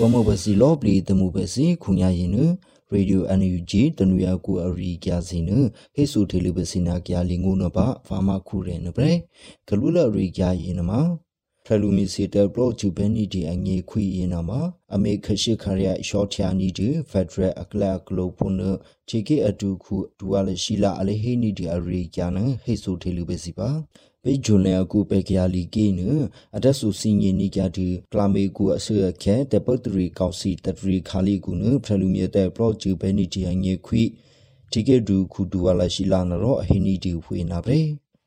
ဝမဘစီလောပလီတမှုပဲစီခုညာရင်နရေဒီယို NUG တနူရကူအရီကျစင်းနဟေဆူထေလီဘစီနာကျလင်ငုနဘဖာမခုရဲနပရေဂလူလရီကျရင်နမ ထလူမီစီတပရိုချူဘဲနီဒီအငေခွီရင်နမအမေခရှိခရရရှော့ချာနီဒီဖက်ဒရယ်အကလကလိုဖုန်ချီကေအတူခုဒူဝါလရှိလာအလေဟေနီဒီအရီကျနဟေဆူထေလီဘစီပါပေဂျွန်လေကူပေကရလီကေနအဒဆူစင်ယနီကြတီကလာမေကူအဆွေခဲတပတ်တရီကောက်စီတတရီခါလီကူနဖရလူမြေတဲ့ပရော့ဂျူဘဲနီတီအငေခွိတီကေဒူခုဒူဝါလာရှိလာနရောအဟိနီတီဖွေနာပ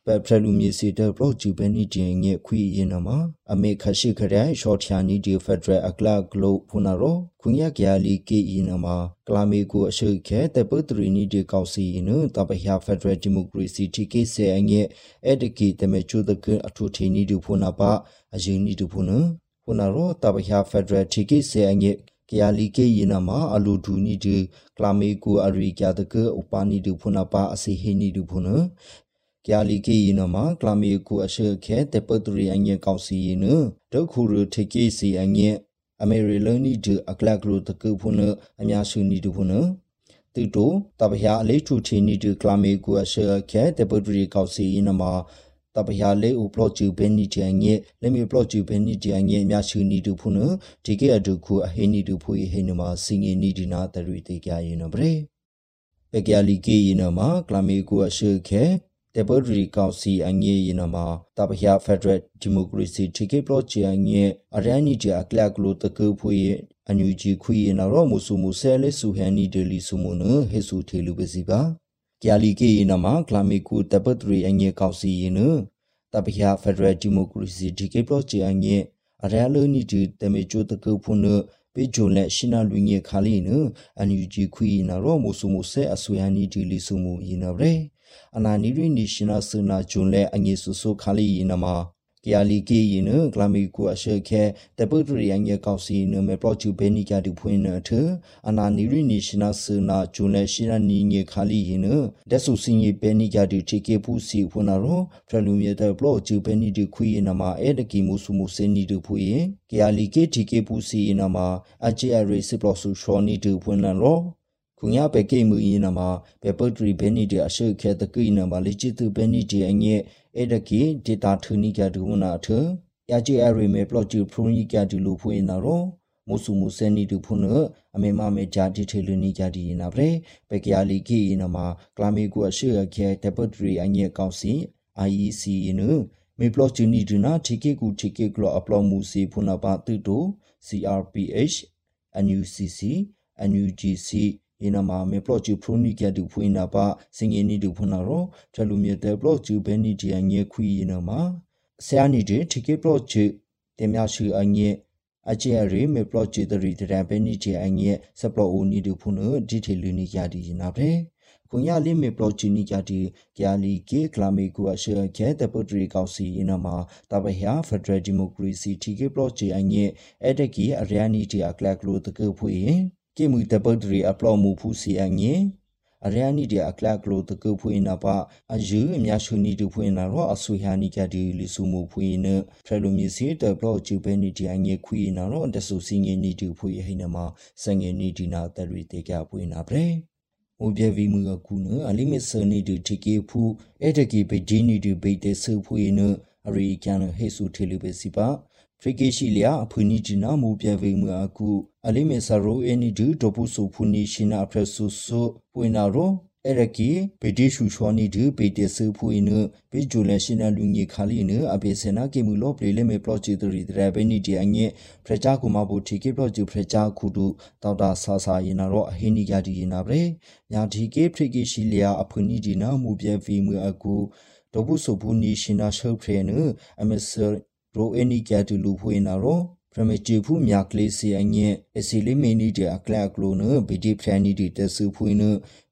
ရေပဖရလူမြေစီတဲ့ပရော့ဂျူဘဲနီတီအငေခွိရင်နမအမေခရှိခရဲရှော့ချာနီဒီဖက်ဒရယ်အကလာဂလိုဖူနာရောခွန်ရကရလီကေရင်နမကလာမေကူအရှိခဲတပတ်တရီနီဒီကောက်စီနတပဟဖက်ဒရယ်ဒီမိုကရေစီတီကေဆေအငေအဒကီတမေချူဒကအထူထေနီဒီဖူနာပါအရင်နီဒီဖူနဖူနာရောတပဟဖက်ဒရယ်တီကေဆေအငေကရလီကေယနာမှာအလူဒူနီဒီကလာမေကူအရိကျတကဥပနီဒီဖုနာပါအစီဟီနီဒီဖုန ကျာလီကေယနမှာကလာမီကူအရှေခဲတေပတရီအငယ်ကောက်စီယနဒုခုရထေကေစီအငယ်အမေရီလနီဒအကလကရတကဖုနအများစုနီဒဖုနတူတိုတပဟအလေးထူချီနီဒကလာမီကူအရှေခဲတေပတရီကောက်စီယနမှာတပဟလေးဥပလော့ကျူဘဲနီချန်ငယ်လက်မီပလော့ကျူဘဲနီချန်ငယ်အများစုနီဒဖုနဒီကေအဒုခုအဟိနီဒဖုဟိနမှာစင်ငီနီဒီနာတရီတေကြယနဘရေပေကလီကေယနမှာကလာမီကူအရှေခဲ တေဘရီကောင်စီအငေးယနမှာတပဟဖက်ဒရယ်ဒီမိုကရေစီတီကေပလော့ချီအငေးအရန်နီဂျာကလကလိုတကူဖွေအန်ယူဂျီခွေနရောမူဆူမူဆဲလေဆူဟန်နီဒလီဆူမုနဟေဆူထေလူပစီပါကျာလီကေယနမှာကလာမီကူတပထရီအငေးကောင်စီယနတပဟဖက်ဒရယ်ဒီမိုကရေစီတီကေပလော့ချီအငေးအရန်လိုနီဂျီတမေချိုတကူဖုန်ပေဂျိုလက်ရှင်နာလူငေခါလီနအန်ယူဂျီခွေနရောမူဆူမူဆဲအဆွေဟန်နီဒီလီဆူမူယနဗရေ အနာနီရီနီရှင်နာဆနာဂျွန်လဲအငေဆူဆူခါလီယနမှာကီယာလီကီယနဂလမီကူအရှေခဲတပုတရီယငေကောက်စီနမေပရော့ချူဘဲနီကတူဖွင့်နထအနာနီရီနီရှင်နာဆနာဂျွန်လဲရှင်နာနီငေခါလီယနဒက်ဆူစင်ယေဘဲနီကတူချေကေဖူစီဖွနာရောဖရလူမြေတဲ့ပလော့ချူဘဲနီတူခွေယနမှာအဲတကီမူဆူမူစင်နီတူဖွင့်ကီယာလီကေတီကေဖူစီယနမှာအချေအရီစပလော့ဆူရှောနီတူဖွင့်နရော ခုညာပဲကိမှုယနာမှာပဲပုတ်တရီဘဲနီဒီအရှိခဲတကိနမှာလေချစ်သူဘဲနီဒီအငဲ့အဲ့ဒကီဒေတာထူနီကဒူနာထရကြအရီမေပလော့ချူဖရူနီကဒူလူဖွေနာရောမုဆုမုစနီဒူဖုနအမေမမေဂျာဒီထေလူနီကြဒီနာပရေပဲကရလီကီနမှာကလာမီကူအရှိခဲတပတ်တရီအငဲ့ကောက်စီ IEC နမေပလော့ချူနီဒူနာတီကေကူတီကေကလောအပလော့မူစီဖုနာပါတူတို CRPH NUCC NUGC ယနာမာမေပလော့ချူဖရူနီကတူဖွေနာပါစင်ငီနီတူဖွနာရောထလူမြေတဲ့ပလော့ချူဘဲနီဒီအငဲခွီယနာမာဆရာနီတဲ့တီကေပလော့ချူတင်မြရှိအငဲအချေရီမေပလော့ချူတရီတရန်ဘဲနီဒီအငဲစပလော့အိုနီတူဖွနဒီထေလူနီယာဒီနာပဲခွန်ရလေးမေပလော့ချူနီကတီကျာလီကေကလာမေကူအရှေခဲတပုတရီကောက်စီယနာမာတပဟယာဖက်ဒရယ်ဒီမိုကရေစီတီကေပလော့ချူအငဲအတကီအရယာနီတီအကလကလိုတကေဖွေ ကေမူတပုတ်ရီအပလော့မှုဖူစီအငေအရယာနီဒီအကလကလိုတကုဖွေနာပါအယူအများရှုနီတူဖွေနာရောအဆွေဟာနီကဒီလီဆူမှုဖွေနဖရလိုမီစီတဘလော့ဂျူဘဲနီဒီအငေခွေနာရောတဆူစီငေနီတူဖွေဟိနမစငေနီဒီနာတရီတေကဖွေနာပရေမူပြဗီမူကကူနအလိမစ်ဆနီတူတီကေဖူအဲ့တကီဘေဒီနီတူဘေတေဆူဖွေနအရိကန်ဟေဆူထေလူပဲစီပါ ဖရိကေရှိလျာအဖူနီဂျီနာမူပြဗေမူအကူအလိမေဆာရိုအနီဒူဒိုပူဆူဖူနီရှိနာဖရဆူဆူပွေနာရိုအဲ့ရကီဘေဒီရှူချောနီဒူဘေတေဆူဖူအင်းဘေဂျူလက်ရှိနာလူငီခါလီနအဘေစနာကေမူလောပလေလေမေပလော့ချီတရီဒရဘဲနီဒီအငဲဖရချာကူမဘူတီကေပလော့ချီဖရချာခုဒူတောက်တာဆာဆာရင်နာရောအဟိနီကဒီရင်နာဗရေညာဒီကေဖရိကေရှိလျာအဖူနီဒီနာမူပြဗီမူအကူဒိုပူဆူဖူနီရှိနာရှုပ်ဖရေနအမဆာ ရိုအနီကတူလူဖွေနာရောပရမတီဖူမြကလေးစီအငဲအစီလီမီနီတဲ့အကလကလိုနဘီဒီဖရန်နီဒီတဆူဖွေန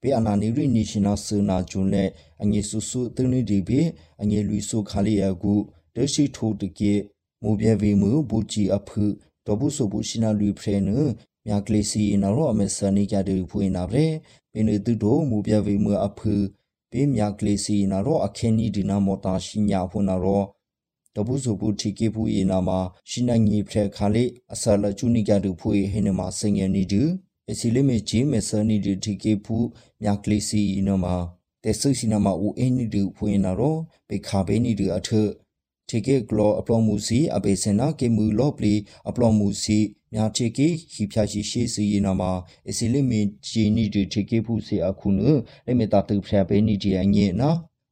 ဘေအနာနီရီနီရှင်နာဆူနာဂျွန်လက်အငဲဆူဆူသနီဒီဘေအငဲလူဆူခါလီယကူဒရှိထိုတကေမူပြဲဗီမူဘူချီအဖုတဘူးဆူဘူရှင်နာလူဖရနမြကလေးစီနာရောအမဆနီကတူဖွေနာဗရေပင်တူတို့မူပြဲဗီမူအဖုဘေမြကလေးစီနာရောအခင်းနီဒီနာမောတာရှင်ညာဖွနာရောဒ တပုစုပုတီကေပူယေနာမှာရှိနိုင်ငီဖရခါလေအဆလချူနီကတူဖူဟေနမှာစင်ငယ်နီတူအစီလိမေဂျီမေဆာနီတူတီကေပူမြကလီစီနမှာတေဆုစီနာမှာဦးအင်းနီတူဖွင့်နာတော့ဘေခါဘေးနီတူအထတီကေဂလောအပလောမူစီအဘေစနာကေမူလော့ပလီအပလောမူစီမြာတီကေဟီဖြာရှိရှိစီနာမှာအစီလိမေဂျီနီတူတီကေပူစီအခုနလေမေတာတူဖရဘေးနီတီအငေနာ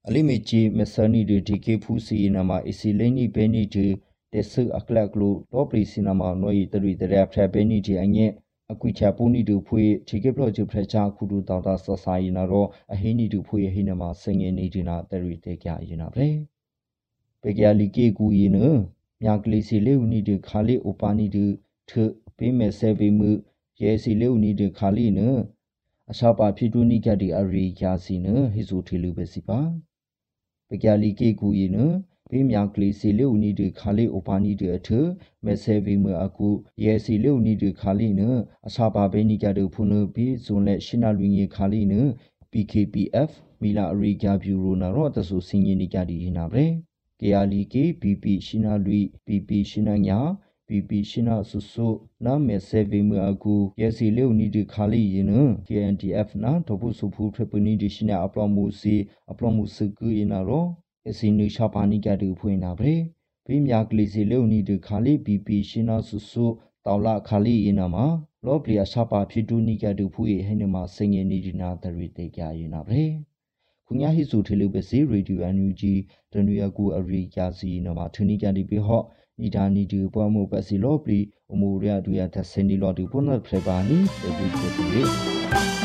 အလိမေဂျီမဆာနီဒီတီကေဖူစီနာမှာအစီလိနီဘဲနီတီတက်ဆူအကလကလူတော့ပလီစီနာမှာနွေတရီတရဖရဘဲနီတီအငဲ့အကွိချပူနီတူဖွေတီကေပလော့ဂျီဖရချာခုတူတောက်တာဆဆာယနာတော့အဟင်းနီတူဖွေဟင်းနမှာစငယ်နေဒီနာတရီတေကြယနာပဲပေကြလီကေကူယနမြကလေးစီလေးဦးနီတူခါလေးဥပါနီတူထပေးမဲ့ဆဲပေးမှုရဲစီလေးဦးနီတူခါလေးနအစာပါဖြစ်တူနီကတီအရီယာစီနဟိဇူထီလူပဲစီပါ ပကြလီကေကူယနပေမြကလေးစီလေဦးနီဒီခါလေးအိုပါနီဒီအထမဲဆဲဗီမအခုရဲစီလေဦးနီဒီခါလေးနအစာပါဘေနီကတူဖုန်ဘီဇွန်လက်ရှနာလူငီခါလေးန PKPF မီလာအရီဂါဗျူရိုနာရော့တဆူစင်ရင်နီကဒီနာပဲကေယာလီကေ BP ရှနာလူ PP ရှနာညာ PP ရှနာဆုဆုနာမဲဆေဗီမအကူရဲစီလေဦးနီဒီခါလေးရင် KNDF နာတပုစုဖူထပနီဒီရှနာအပလောမှုစီအပလောမှုစကူအနာရောအစီနူရှာပါနီကတူဖွင့်နာဗရေဘေးမြကလေးစီလေဦးနီဒီခါလေး BP ရှနာဆုဆုတောက်လာခါလေးရင်နာမှာလောပလီယာရှာပါဖြစ်တူနီကတူဖူဟဲနေမှာစင်ငယ်နီဒီနာတရီတေကြရင်နာဗရေခုညာဟိစုထေလူပစီရေဒီယိုအန်ယူဂျီတနွေကူအရီယာစီနမှာထနီကန်ဒီပေဟော့ နီဒါနီဒီပွားမှုပစီလောပလီအမူရတူရသစင်ဒီလော်ဒီပုနတ်ဖရပါနီတေဒီကိုတူ